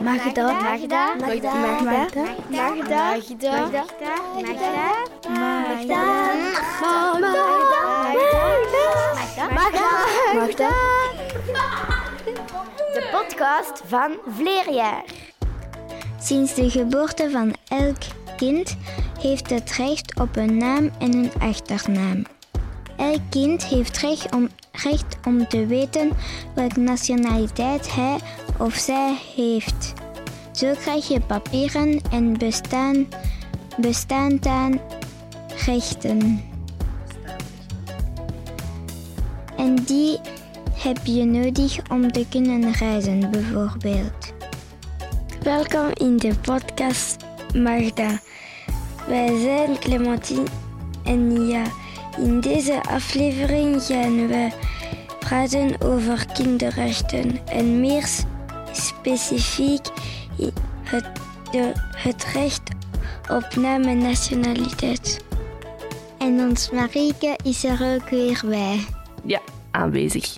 Magda. Magda. Magda. Magda. Magda. Magda. Magda. Magda. Magda. De podcast van Vleerjaar. Sinds de geboorte van elk kind heeft het recht op een naam en een achternaam. Elk kind heeft recht om, recht om te weten welke nationaliteit hij of zij heeft. Zo krijg je papieren en bestaan, bestaande rechten. En die heb je nodig om te kunnen reizen, bijvoorbeeld. Welkom in de podcast Magda. Wij zijn Clementine en ja, in deze aflevering gaan we praten over kinderrechten en meer specifiek het, de, het recht op naam en nationaliteit. En ons Marieke is er ook weer bij. Ja, aanwezig.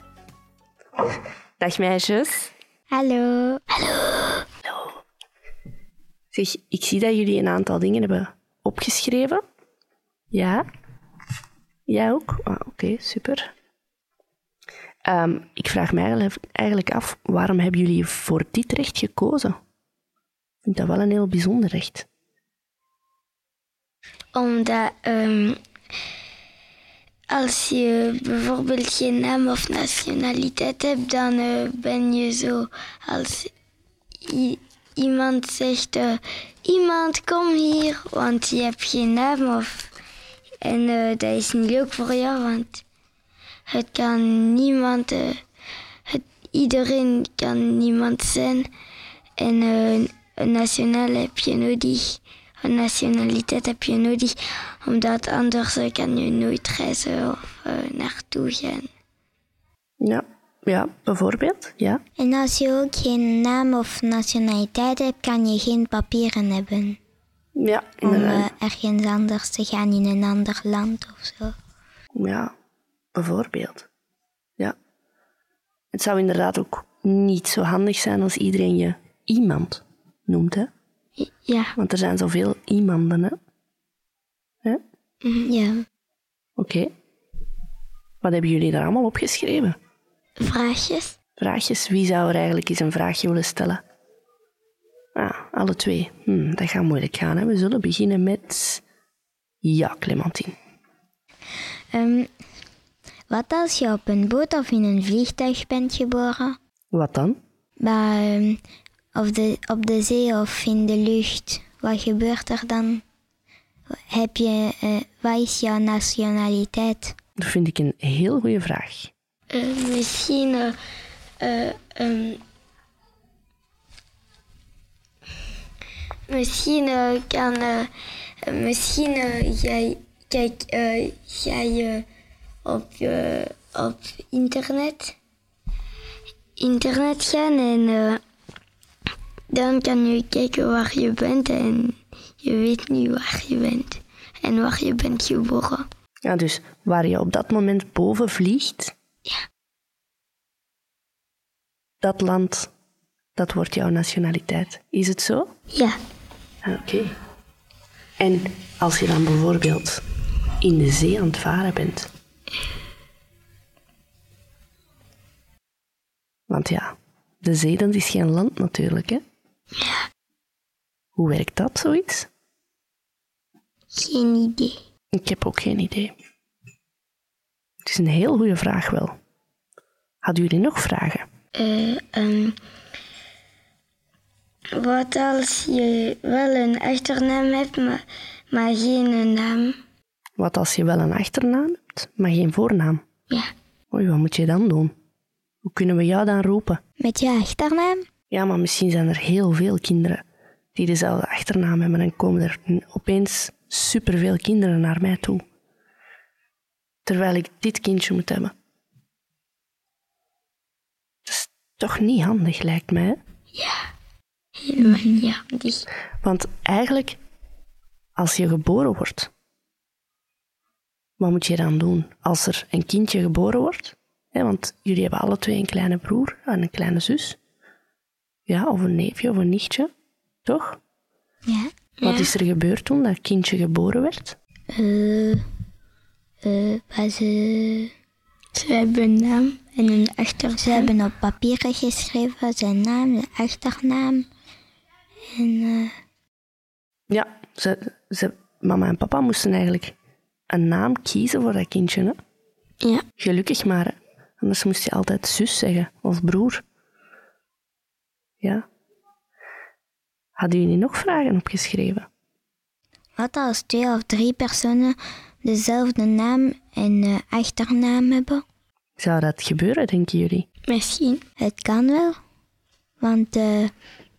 Dag meisjes. Hallo. Zeg, ik zie dat jullie een aantal dingen hebben opgeschreven. Ja? Jij ook? Ah, Oké, super. Ehm, ik vraag me eigenlijk- af, waarom hebben jullie voor dit recht gekozen? Ik vind dat wel een heel bijzonder recht. Omdat ehm, als je bijvoorbeeld geen naam of nationaliteit hebt, dan eh, ben je zo als iemand zegt: eh, Iemand kom hier, want je hebt geen naam. Of, en eh, dat is niet leuk voor jou, want het kan niemand, eh, het, iedereen kan niemand zijn. En eh, een nationaal heb je nodig, een nationaliteit heb je nodig, omdat anders eh, kan je nooit reizen of naartoe gaan. Ja, ja bijvoorbeeld. Ja. En als je ook geen naam of nationaliteit hebt, kan je geen papieren hebben Ja, om ergens anders te gaan in een ander land of zo. Ja, bijvoorbeeld. Ja. Het zou inderdaad ook niet zo handig zijn als iedereen je iemand noemt, hè? Ja, Want er zijn zoveel iemanden, hè? Hè? mhm, ja. Oké. Wat hebben jullie daar allemaal opgeschreven? Vraagjes? Vraagjes. Wie zou er eigenlijk eens een vraagje willen stellen? Ah, alle twee. Hm, dat gaat moeilijk gaan, hè? We zullen beginnen met... Ja, Clementine. Ehm, wat als je op een boot of in een vliegtuig bent geboren? Wat dan? Maar ehm, op, de, op de zee of in de lucht, wat gebeurt er dan? Heb je, eh, wat is jouw nationaliteit? Dat vind ik een heel goede vraag. misschien ehm, misschien eh, kan eh, misschien eh, jij kijk eh, jij eh, op eh, op internet internet gaan en eh, dan kan je kijken waar je bent en je weet nu waar je bent en waar je bent geboren. Ja, dus waar je op dat moment boven vliegt, Ja. dat land, dat wordt jouw nationaliteit. Is het zo? Ja. Ah, Oké. En als je dan bijvoorbeeld in de zee aan het varen bent. Want ja, de zee dat is geen land natuurlijk, hè? Hoe werkt dat, zoiets? Geen idee. Ik heb ook geen idee. Het is een heel goede vraag wel. Hadden jullie nog vragen? Eh, ehm, wat als je wel een achternaam hebt, maar, maar geen naam? Wat als je wel een achternaam hebt, maar geen voornaam? Ja. Oei, wat moet je dan doen? Hoe kunnen we jou dan roepen? Met je achternaam? Ja, maar misschien zijn er heel veel kinderen die dezelfde achternaam hebben en komen er opeens superveel kinderen naar mij toe. Terwijl ik dit kindje moet hebben. Dat is toch niet handig, lijkt mij. hè? Helemaal ja. Die, Want eigenlijk, als je geboren wordt, wat moet je dan doen als er een kindje geboren wordt? Want jullie hebben alle twee een kleine broer en een kleine zus. Ja, of een neefje of een nichtje. Toch? Ja. Wat is er gebeurd toen dat kindje geboren werd? Eh, eh, maar ze, ze hebben een naam en een achternaam. Ze hebben op papieren geschreven zijn naam, de achternaam. En eh, Ja, ze, ze, mama en papa moesten eigenlijk een naam kiezen voor dat kindje. Hè? ja. Gelukkig maar. Hè? Anders moest je altijd zus zeggen, of broer. Ja. Hadden jullie nog vragen opgeschreven? Wat als twee of drie personen dezelfde naam en eh, achternaam hebben? Zou dat gebeuren, denken jullie? Misschien. Het kan wel. Want eh,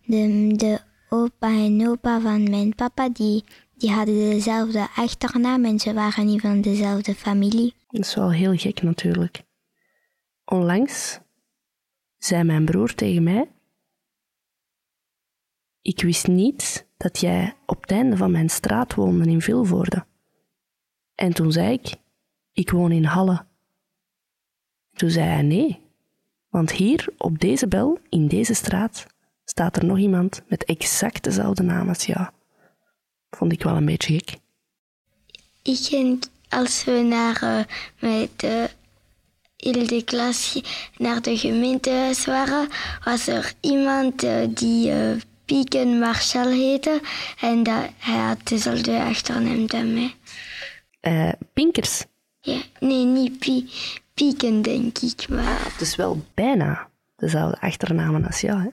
de, de opa en opa van mijn papa, die, die hadden dezelfde achternaam en ze waren niet van dezelfde familie. Dat is wel heel gek natuurlijk. Onlangs zei mijn broer tegen mij: Ik wist niet dat jij op het einde van mijn straat woonde in Vilvoorde. En toen zei ik: Ik woon in Halle. Toen zei hij: Nee, want hier op deze bel, in deze straat, staat er nog iemand met exact dezelfde naam als jou. Vond ik wel een beetje gek. Ik denk, als we naar, eh, met de hele de klas naar de gemeentehuis waren, was er iemand eh, die eh, Pieken Marshall heette. En dat, hij had dezelfde achternaam dan mij. Eh, Pinkers. Ja, nee, niet Pie, Pieken, denk ik. Maar Het is wel bijna dezelfde achternamen als jou, hè?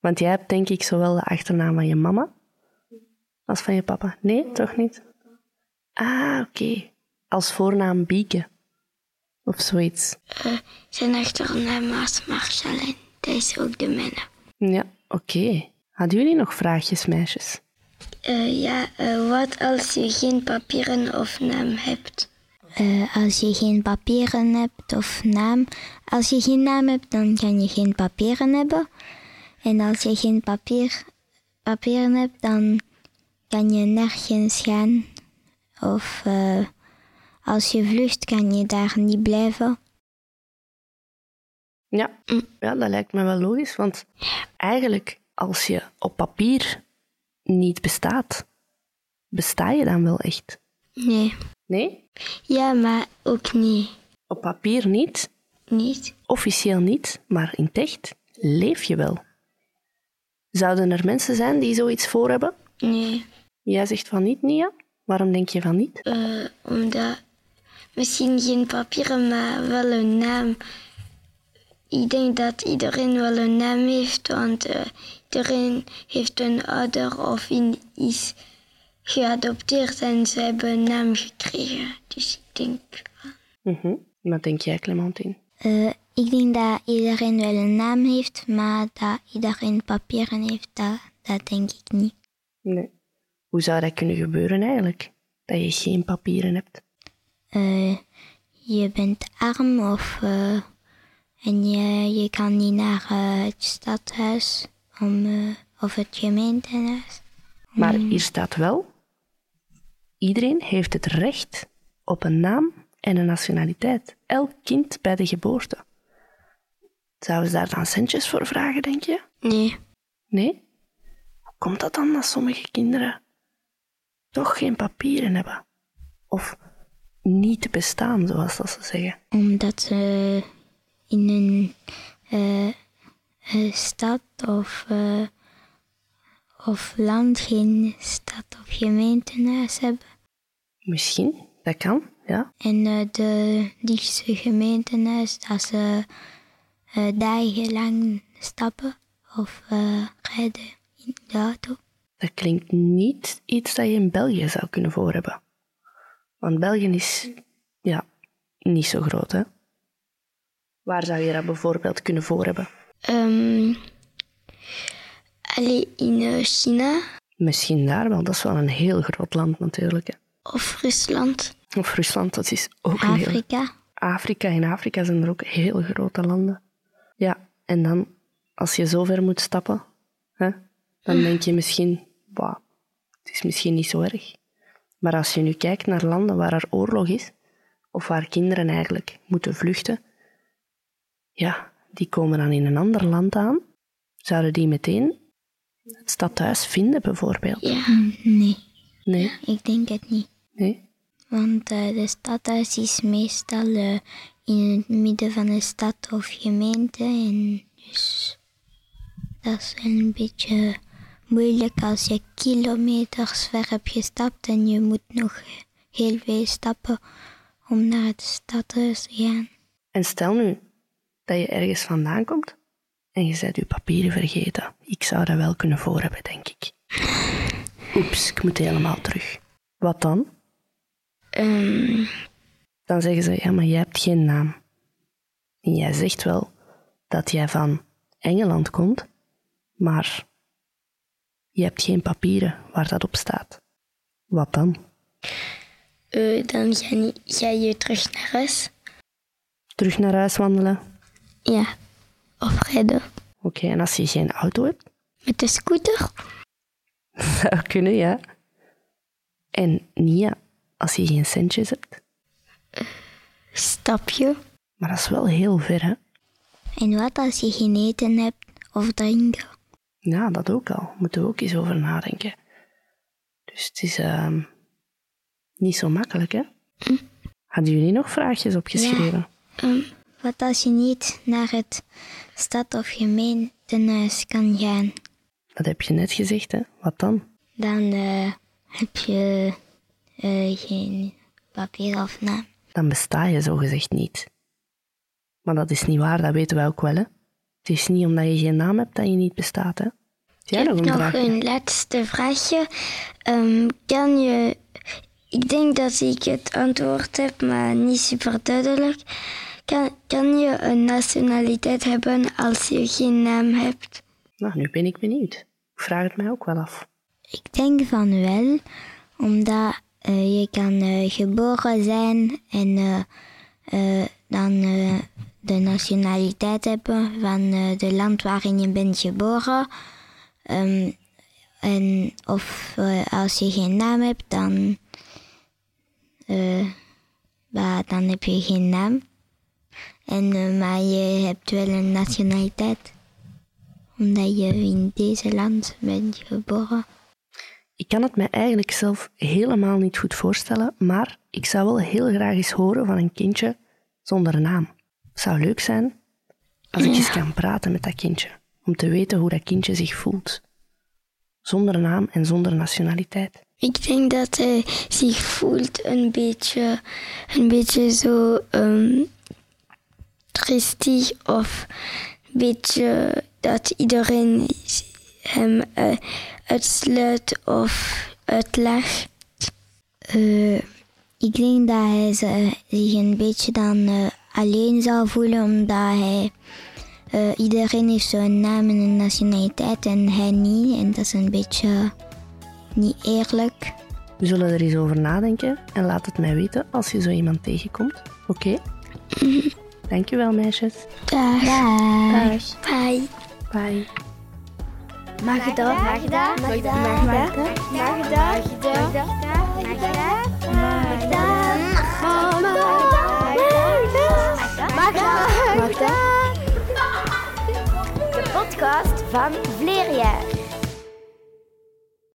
Want jij hebt denk ik zowel de achternaam van je mama als van je papa. Nee, toch niet? Ah, oké. Als voornaam Bieke. Of zoiets. eh, zijn achternaam was en dat is ook de mijne. Ja, oké. Hadden jullie nog vraagjes, meisjes? Eh, ja, eh, wat als je geen papieren of naam hebt? Eh, als je geen papieren hebt of naam. Als je geen naam hebt, dan kan je geen papieren hebben. En als je geen papier, papieren hebt, dan kan je nergens gaan. Of eh, als je vlucht, kan je daar niet blijven. Ja. ja, dat lijkt me wel logisch. Want eigenlijk, als je op papier niet bestaat, besta je dan wel echt? Nee. Nee? Ja, maar ook niet. Op papier niet, Niet. officieel niet, maar in het echt leef je wel. Zouden er mensen zijn die zoiets voor hebben? Nee. Jij zegt van niet, Nia. Waarom denk je van niet? Eh, omdat misschien geen papieren, maar wel een naam. Ik denk dat iedereen wel een naam heeft, want eh, iedereen heeft een ouder of in, is geadopteerd en ze hebben een naam gekregen. Dus ik denk. Mhm. Wat denk jij, Clementine? Ik denk dat iedereen wel een naam heeft, maar dat iedereen papieren heeft, dat, dat denk ik niet. Nee. Hoe zou dat kunnen gebeuren eigenlijk? Dat je geen papieren hebt? Eh, je bent arm of eh, en je, je kan niet naar eh, het stadhuis om, of het gemeentehuis. Maar hier staat wel: iedereen heeft het recht op een naam en een nationaliteit. Elk kind bij de geboorte. Zouden ze daar dan centjes voor vragen, denk je? Nee. Nee? Hoe komt dat dan dat sommige kinderen toch geen papieren hebben? Of niet bestaan, zoals dat ze zeggen? Omdat ze in een eh, eh, stad of, eh, of land geen stad of gemeentehuis hebben. Misschien, dat kan, ja. En eh, de dichtste gemeentehuis, dat ze eh, dagenlang stappen of eh, rijden in de auto. Dat klinkt niet iets dat je in België zou kunnen voor hebben. Want België is, ja, niet zo groot, hè. Waar zou je dat bijvoorbeeld kunnen voor hebben? Ehm allee, in eh, China Misschien daar wel, dat is wel een heel groot land natuurlijk. Hè. of Rusland, Of Rusland, dat is ook een heel... Afrika. Afrika. In Afrika zijn er ook heel grote landen. Ja, en dan, als je zo ver moet stappen, hè, dan denk je misschien, het is misschien niet zo erg. Maar als je nu kijkt naar landen waar er oorlog is, of waar kinderen eigenlijk moeten vluchten, ja, die komen dan in een ander land aan. Zouden die meteen het stadhuis vinden, bijvoorbeeld? Ja. Nee, Nee, ik denk het niet. nee. Want eh, de stadhuis is meestal eh, in het midden van de stad of gemeente. En dus dat is een beetje moeilijk als je kilometers ver hebt gestapt en je moet nog heel veel stappen om naar het stadhuis te gaan. En stel nu dat je ergens vandaan komt en je bent je papieren vergeten. Ik zou dat wel kunnen voor hebben, denk ik. Oeps, ik moet helemaal terug. Wat dan? Ehm, Dan zeggen ze, ja, maar jij hebt geen naam. En jij zegt wel dat jij van Engeland komt, maar je hebt geen papieren waar dat op staat. Wat dan? eh, dan ga je, ga je terug naar huis. Terug naar huis wandelen? Ja. Of rijden. Oké, en als je geen auto hebt? Met de scooter. Zou kunnen, ja. En Nia, als je geen centjes hebt? Stapje. Maar dat is wel heel ver, hè? En wat als je geen eten hebt of drinken? Ja, dat ook al. Moeten we ook eens over nadenken. Dus het is ehm, niet zo makkelijk, hè? Hadden jullie nog vraagjes opgeschreven? Wat als je niet naar het stad of gemeentehuis kan gaan? Dat heb je net gezegd, hè? Wat dan? Dan eh, heb je eh, geen papier of naam. Dan besta je zogezegd niet. Maar dat is niet waar, dat weten wij ook wel, hè? Het is niet omdat je geen naam hebt dat je niet bestaat, hè? Jij Ik nog heb een nog vraagje? een laatste vraagje. Ehm, kan je... Ik denk dat ik het antwoord heb, maar niet super duidelijk. Kan, kan je een nationaliteit hebben als je geen naam hebt? Nou, nu ben ik benieuwd. Ik vraag het mij ook wel af. Ik denk van wel, omdat eh, je kan eh, geboren zijn en eh, dan de nationaliteit hebben van eh de land waarin je bent geboren. Ehm, en of als je geen naam hebt, dan, dan heb je geen naam. En, maar je hebt wel een nationaliteit, omdat je in deze land bent geboren. Ik kan het mij eigenlijk zelf helemaal niet goed voorstellen, maar ik zou wel heel graag eens horen van een kindje zonder naam. Het zou leuk zijn als ik eens kan praten met dat kindje, om te weten hoe dat kindje zich voelt. Zonder naam en zonder nationaliteit. Ik denk dat hij zich voelt een beetje, een beetje zo ehm tristig of een beetje dat iedereen hem eh, uitsluit of uitlacht. Eh, ik denk dat hij ze- zich een beetje dan eh, alleen zou voelen, omdat hij. eh, iedereen heeft zo'n naam en een nationaliteit en hij niet. En dat is een beetje niet eerlijk. We zullen er eens over nadenken en laat het mij weten als je zo iemand tegenkomt. Oké? Dankjewel, meisjes. Dag. Dag. Bye. Bye. Magda, Magda, Magda, Magda, Magda, Magda, Magda, Magda, Magda, de podcast van Vleerjaar.